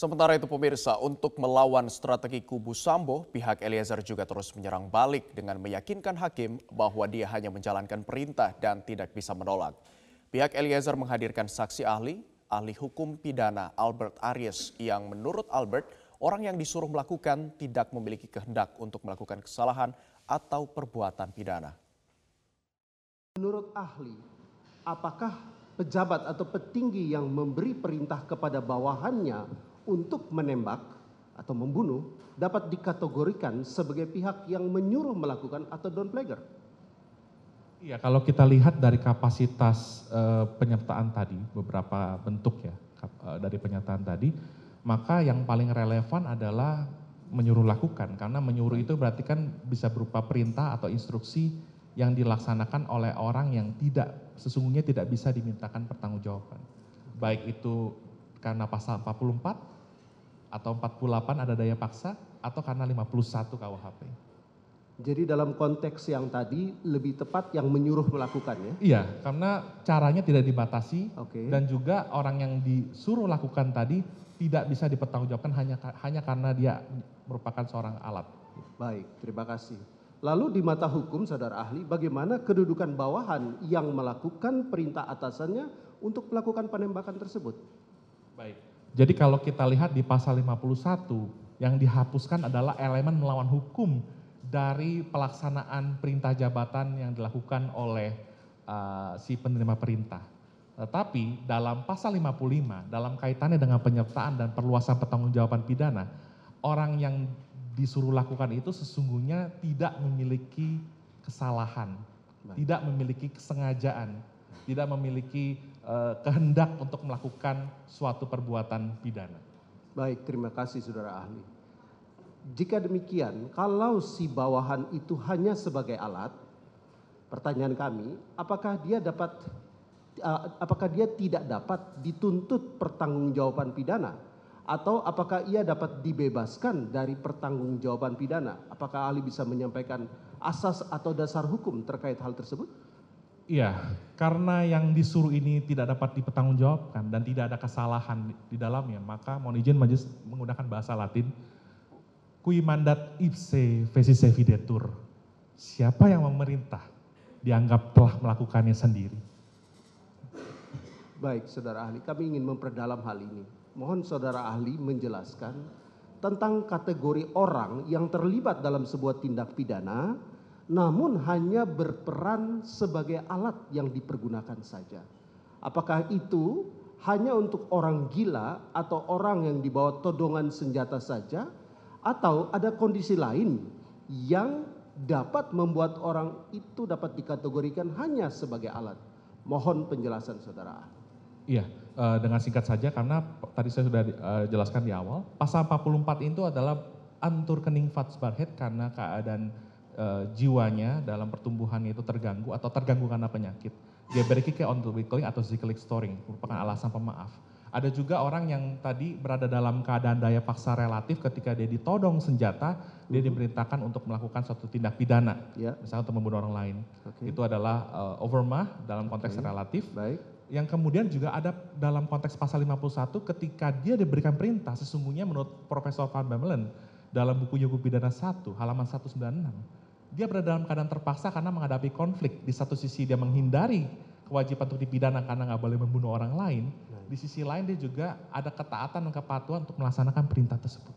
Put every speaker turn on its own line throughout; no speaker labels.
Sementara itu pemirsa, untuk melawan strategi kubu Sambo, pihak Eliezer juga terus menyerang balik dengan meyakinkan hakim bahwa dia hanya menjalankan perintah dan tidak bisa menolak. Pihak Eliezer menghadirkan saksi ahli, ahli hukum pidana Albert Aries yang menurut Albert, orang yang disuruh melakukan tidak memiliki kehendak untuk melakukan kesalahan atau perbuatan pidana.
Menurut ahli, apakah pejabat atau petinggi yang memberi perintah kepada bawahannya untuk menembak atau membunuh dapat dikategorikan sebagai pihak yang menyuruh melakukan atau downplagger.
Iya, kalau kita lihat dari kapasitas uh, penyertaan tadi, beberapa bentuk ya uh, dari penyertaan tadi, maka yang paling relevan adalah menyuruh lakukan karena menyuruh itu berarti kan bisa berupa perintah atau instruksi yang dilaksanakan oleh orang yang tidak sesungguhnya tidak bisa dimintakan pertanggungjawaban. Baik itu karena pasal 44 atau 48 ada daya paksa atau karena 51 KUHP.
Jadi dalam konteks yang tadi lebih tepat yang menyuruh melakukannya?
Iya, karena caranya tidak dibatasi
okay.
dan juga orang yang disuruh lakukan tadi tidak bisa dipertanggungjawabkan hanya hanya karena dia merupakan seorang alat.
Baik, terima kasih. Lalu di mata hukum saudara ahli, bagaimana kedudukan bawahan yang melakukan perintah atasannya untuk melakukan penembakan tersebut?
Baik. Jadi kalau kita lihat di pasal 51 yang dihapuskan adalah elemen melawan hukum dari pelaksanaan perintah jabatan yang dilakukan oleh uh, si penerima perintah. Tetapi dalam pasal 55 dalam kaitannya dengan penyertaan dan perluasan pertanggungjawaban pidana, orang yang disuruh lakukan itu sesungguhnya tidak memiliki kesalahan, tidak memiliki kesengajaan, tidak memiliki kehendak untuk melakukan suatu perbuatan pidana.
Baik, terima kasih saudara ahli. Jika demikian, kalau si bawahan itu hanya sebagai alat, pertanyaan kami, apakah dia dapat uh, apakah dia tidak dapat dituntut pertanggungjawaban pidana atau apakah ia dapat dibebaskan dari pertanggungjawaban pidana? Apakah ahli bisa menyampaikan asas atau dasar hukum terkait hal tersebut?
Iya, karena yang disuruh ini tidak dapat dipertanggungjawabkan dan tidak ada kesalahan di dalamnya, maka mohon izin majelis menggunakan bahasa Latin, Qui mandat ipse vesice videtur. Siapa yang memerintah dianggap telah melakukannya sendiri.
Baik, saudara ahli, kami ingin memperdalam hal ini. Mohon saudara ahli menjelaskan tentang kategori orang yang terlibat dalam sebuah tindak pidana namun hanya berperan sebagai alat yang dipergunakan saja. Apakah itu hanya untuk orang gila atau orang yang dibawa todongan senjata saja atau ada kondisi lain yang dapat membuat orang itu dapat dikategorikan hanya sebagai alat. Mohon penjelasan saudara.
Iya, eh, dengan singkat saja karena tadi saya sudah eh, jelaskan di awal, pasal 44 itu adalah antur kening fatsbarhet karena keadaan jiwanya dalam pertumbuhannya itu terganggu atau terganggu karena penyakit. Dia kayak on the weakling atau cyclic storing, merupakan alasan pemaaf. Ada juga orang yang tadi berada dalam keadaan daya paksa relatif ketika dia ditodong senjata, dia diperintahkan untuk melakukan suatu tindak pidana, ya. misalnya untuk membunuh orang lain. Okay. Itu adalah uh, overmah dalam konteks okay. relatif.
Baik.
Yang kemudian juga ada dalam konteks pasal 51 ketika dia diberikan perintah, sesungguhnya menurut Profesor Van Bemelen dalam buku Hukum Pidana 1 halaman 196 dia berada dalam keadaan terpaksa karena menghadapi konflik. Di satu sisi dia menghindari kewajiban untuk dipidana karena nggak boleh membunuh orang lain. Di sisi lain dia juga ada ketaatan dan kepatuhan untuk melaksanakan perintah tersebut.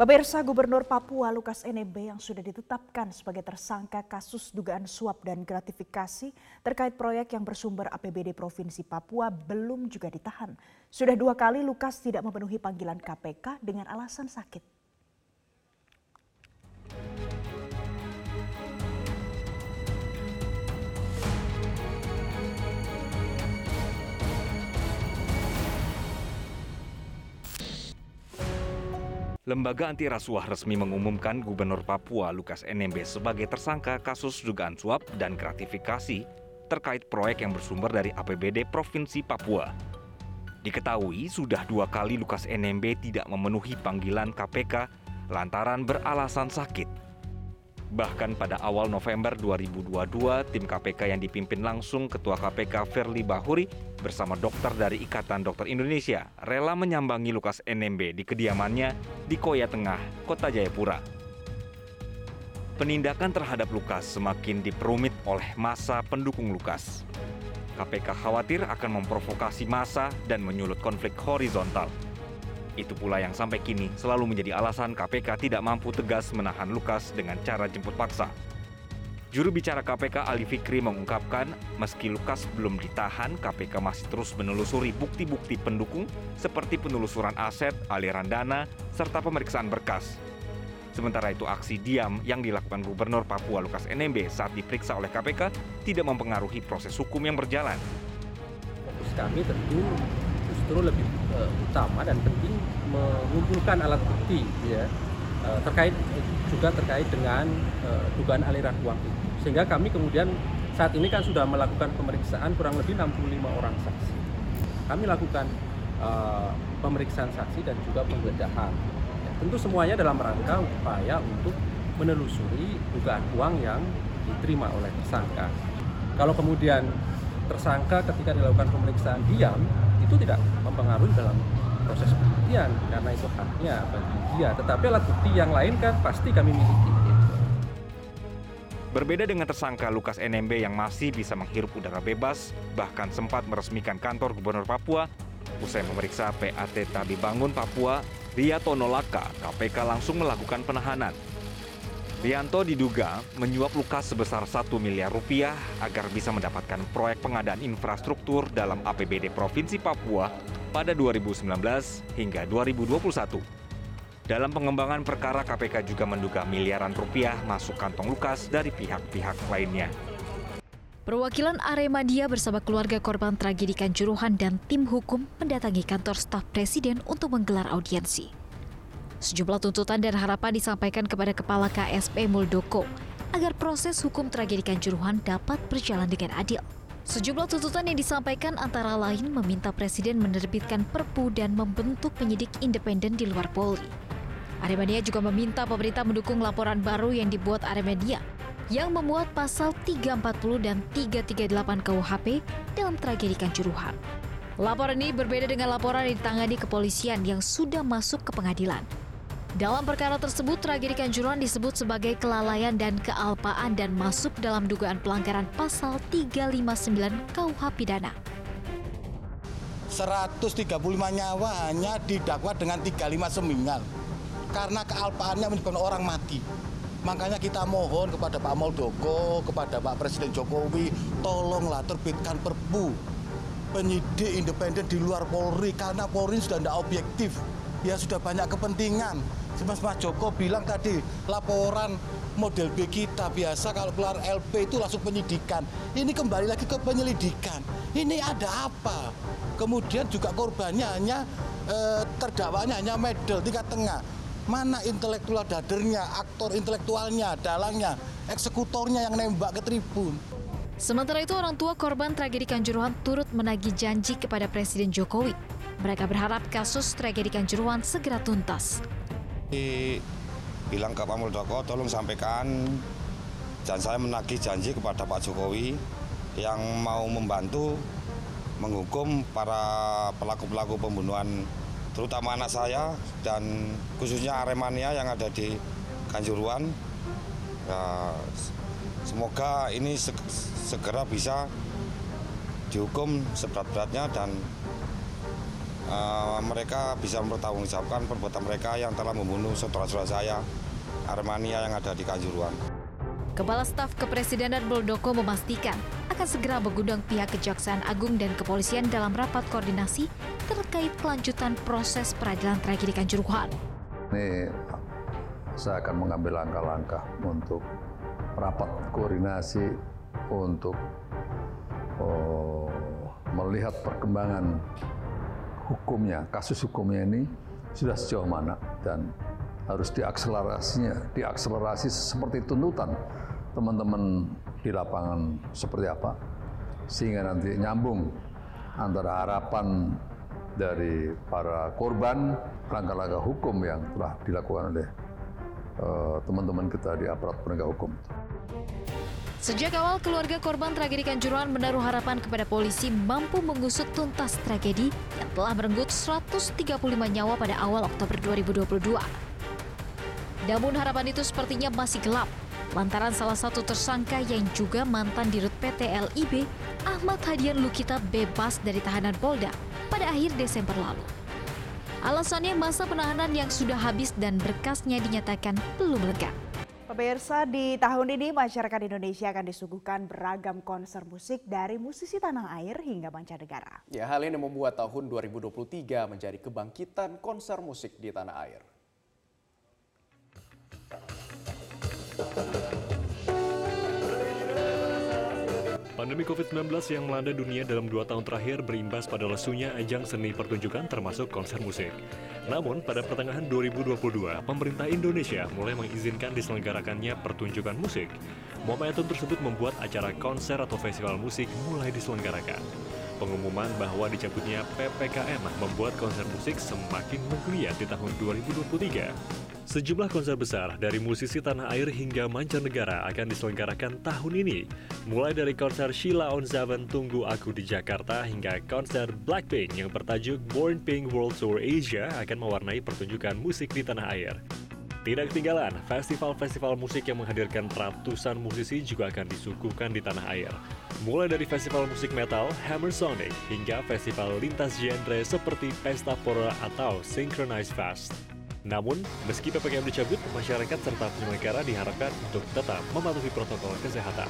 Pemirsa Gubernur Papua Lukas NMB yang sudah ditetapkan sebagai tersangka kasus dugaan suap dan gratifikasi terkait proyek yang bersumber APBD Provinsi Papua belum juga ditahan. Sudah dua kali Lukas tidak memenuhi panggilan KPK dengan alasan sakit.
Lembaga anti rasuah resmi mengumumkan Gubernur Papua Lukas NMB sebagai tersangka kasus dugaan suap dan gratifikasi terkait proyek yang bersumber dari APBD Provinsi Papua. Diketahui sudah dua kali Lukas NMB tidak memenuhi panggilan KPK lantaran beralasan sakit. Bahkan pada awal November 2022, tim KPK yang dipimpin langsung Ketua KPK Firly Bahuri bersama dokter dari Ikatan Dokter Indonesia rela menyambangi Lukas NMB di kediamannya di Koya Tengah, Kota Jayapura. Penindakan terhadap Lukas semakin diperumit oleh masa pendukung Lukas. KPK khawatir akan memprovokasi massa dan menyulut konflik horizontal. Itu pula yang sampai kini selalu menjadi alasan KPK tidak mampu tegas menahan Lukas dengan cara jemput paksa. Juru bicara KPK Ali Fikri mengungkapkan, meski Lukas belum ditahan, KPK masih terus menelusuri bukti-bukti pendukung seperti penelusuran aset, aliran dana, serta pemeriksaan berkas. Sementara itu aksi diam yang dilakukan Gubernur Papua Lukas NMB saat diperiksa oleh KPK tidak mempengaruhi proses hukum yang berjalan.
Fokus kami tentu justru lebih uh, utama dan penting mengumpulkan alat bukti ya uh, terkait juga terkait dengan uh, dugaan aliran uang itu. Sehingga kami kemudian saat ini kan sudah melakukan pemeriksaan kurang lebih 65 orang saksi. Kami lakukan uh, pemeriksaan saksi dan juga penggeledahan. Ya, tentu semuanya dalam rangka upaya untuk menelusuri dugaan uang yang diterima oleh tersangka. Kalau kemudian tersangka ketika dilakukan pemeriksaan diam, itu tidak mempengaruhi dalam proses pembuktian karena itu haknya bagi dia. Tetapi alat bukti yang lain kan pasti kami miliki.
Berbeda dengan tersangka Lukas NMB yang masih bisa menghirup udara bebas, bahkan sempat meresmikan kantor Gubernur Papua, usai memeriksa PAT Tabi Bangun Papua, Riyato Nolaka, KPK langsung melakukan penahanan. Rianto diduga menyuap Lukas sebesar 1 miliar rupiah agar bisa mendapatkan proyek pengadaan infrastruktur dalam APBD Provinsi Papua pada 2019 hingga 2021. Dalam pengembangan perkara KPK juga menduga miliaran rupiah masuk kantong Lukas dari pihak-pihak lainnya.
Perwakilan Aremadia bersama keluarga korban tragedi Kanjuruhan dan tim hukum mendatangi kantor staf presiden untuk menggelar audiensi. Sejumlah tuntutan dan harapan disampaikan kepada Kepala KSP Muldoko agar proses hukum tragedi Kanjuruhan dapat berjalan dengan adil. Sejumlah tuntutan yang disampaikan antara lain meminta Presiden menerbitkan perpu dan membentuk penyidik independen di luar Polri. Aremania juga meminta pemerintah mendukung laporan baru yang dibuat Aremania yang memuat pasal 340 dan 338 KUHP dalam tragedi Kanjuruhan. Laporan ini berbeda dengan laporan yang ditangani kepolisian yang sudah masuk ke pengadilan. Dalam perkara tersebut, tragedi Kanjuruhan disebut sebagai kelalaian dan kealpaan dan masuk dalam dugaan pelanggaran pasal 359 KUH Pidana.
135 nyawa hanya didakwa dengan 35 semingal karena kealpaannya menyebabkan orang mati. Makanya kita mohon kepada Pak Muldoko, kepada Pak Presiden Jokowi, tolonglah terbitkan perpu penyidik independen di luar Polri karena Polri sudah tidak objektif. Ya sudah banyak kepentingan. Mas Mas Joko bilang tadi laporan model B kita biasa kalau keluar LP itu langsung penyidikan. Ini kembali lagi ke penyelidikan. Ini ada apa? Kemudian juga korbannya hanya eh, terdakwanya hanya medel tingkat tengah. Mana intelektual dadernya, aktor intelektualnya, dalangnya, eksekutornya yang nembak ke tribun.
Sementara itu orang tua korban tragedi Kanjuruhan turut menagih janji kepada Presiden Jokowi. Mereka berharap kasus tragedi Kanjuruhan segera tuntas
bilang ke Pak Muldoko tolong sampaikan dan saya menagih janji kepada Pak Jokowi yang mau membantu menghukum para pelaku-pelaku pembunuhan terutama anak saya dan khususnya Aremania yang ada di Kanjuruan. Ya, semoga ini segera bisa dihukum seberat-beratnya dan uh, mereka bisa mempertanggungjawabkan perbuatan mereka yang telah membunuh saudara-saudara saya Armania yang ada di Kanjuruhan.
Kepala Staf Kepresidenan Muldoko memastikan akan segera mengundang pihak Kejaksaan Agung dan Kepolisian dalam rapat koordinasi terkait kelanjutan proses peradilan tragedi Kanjuruhan.
Ini saya akan mengambil langkah-langkah untuk rapat koordinasi untuk oh, melihat perkembangan hukumnya, kasus hukumnya ini sudah sejauh mana dan harus diakselerasinya, diakselerasi seperti tuntutan teman-teman di lapangan seperti apa sehingga nanti nyambung antara harapan dari para korban langkah-langkah hukum yang telah dilakukan oleh eh, teman-teman kita di aparat penegak hukum.
Sejak awal keluarga korban tragedi Kanjuruhan menaruh harapan kepada polisi mampu mengusut tuntas tragedi yang telah merenggut 135 nyawa pada awal Oktober 2022. Namun harapan itu sepertinya masih gelap lantaran salah satu tersangka yang juga mantan dirut PT LIB, Ahmad Hadian Lukita bebas dari tahanan Polda pada akhir Desember lalu. Alasannya masa penahanan yang sudah habis dan berkasnya dinyatakan belum lengkap.
Pemirsa, di tahun ini masyarakat Indonesia akan disuguhkan beragam konser musik dari musisi tanah air hingga mancanegara.
Ya, hal ini membuat tahun 2023 menjadi kebangkitan konser musik di tanah air.
Pandemi COVID-19 yang melanda dunia dalam dua tahun terakhir berimbas pada lesunya ajang seni pertunjukan termasuk konser musik. Namun, pada pertengahan 2022, pemerintah Indonesia mulai mengizinkan diselenggarakannya pertunjukan musik. Momentum tersebut membuat acara konser atau festival musik mulai diselenggarakan. Pengumuman bahwa dicabutnya PPKM membuat konser musik semakin menggeliat di tahun 2023. Sejumlah konser besar dari musisi tanah air hingga mancanegara akan diselenggarakan tahun ini. Mulai dari konser Sheila on Seven Tunggu Aku di Jakarta hingga konser Blackpink yang bertajuk Born Pink World Tour Asia akan mewarnai pertunjukan musik di tanah air. Tidak ketinggalan, festival-festival musik yang menghadirkan ratusan musisi juga akan disuguhkan di tanah air. Mulai dari festival musik metal, Hammer Sonic, hingga festival lintas genre seperti Pesta Pora atau Synchronize Fest. Namun, meski PPKM dicabut, masyarakat serta penyelenggara diharapkan untuk tetap mematuhi protokol kesehatan.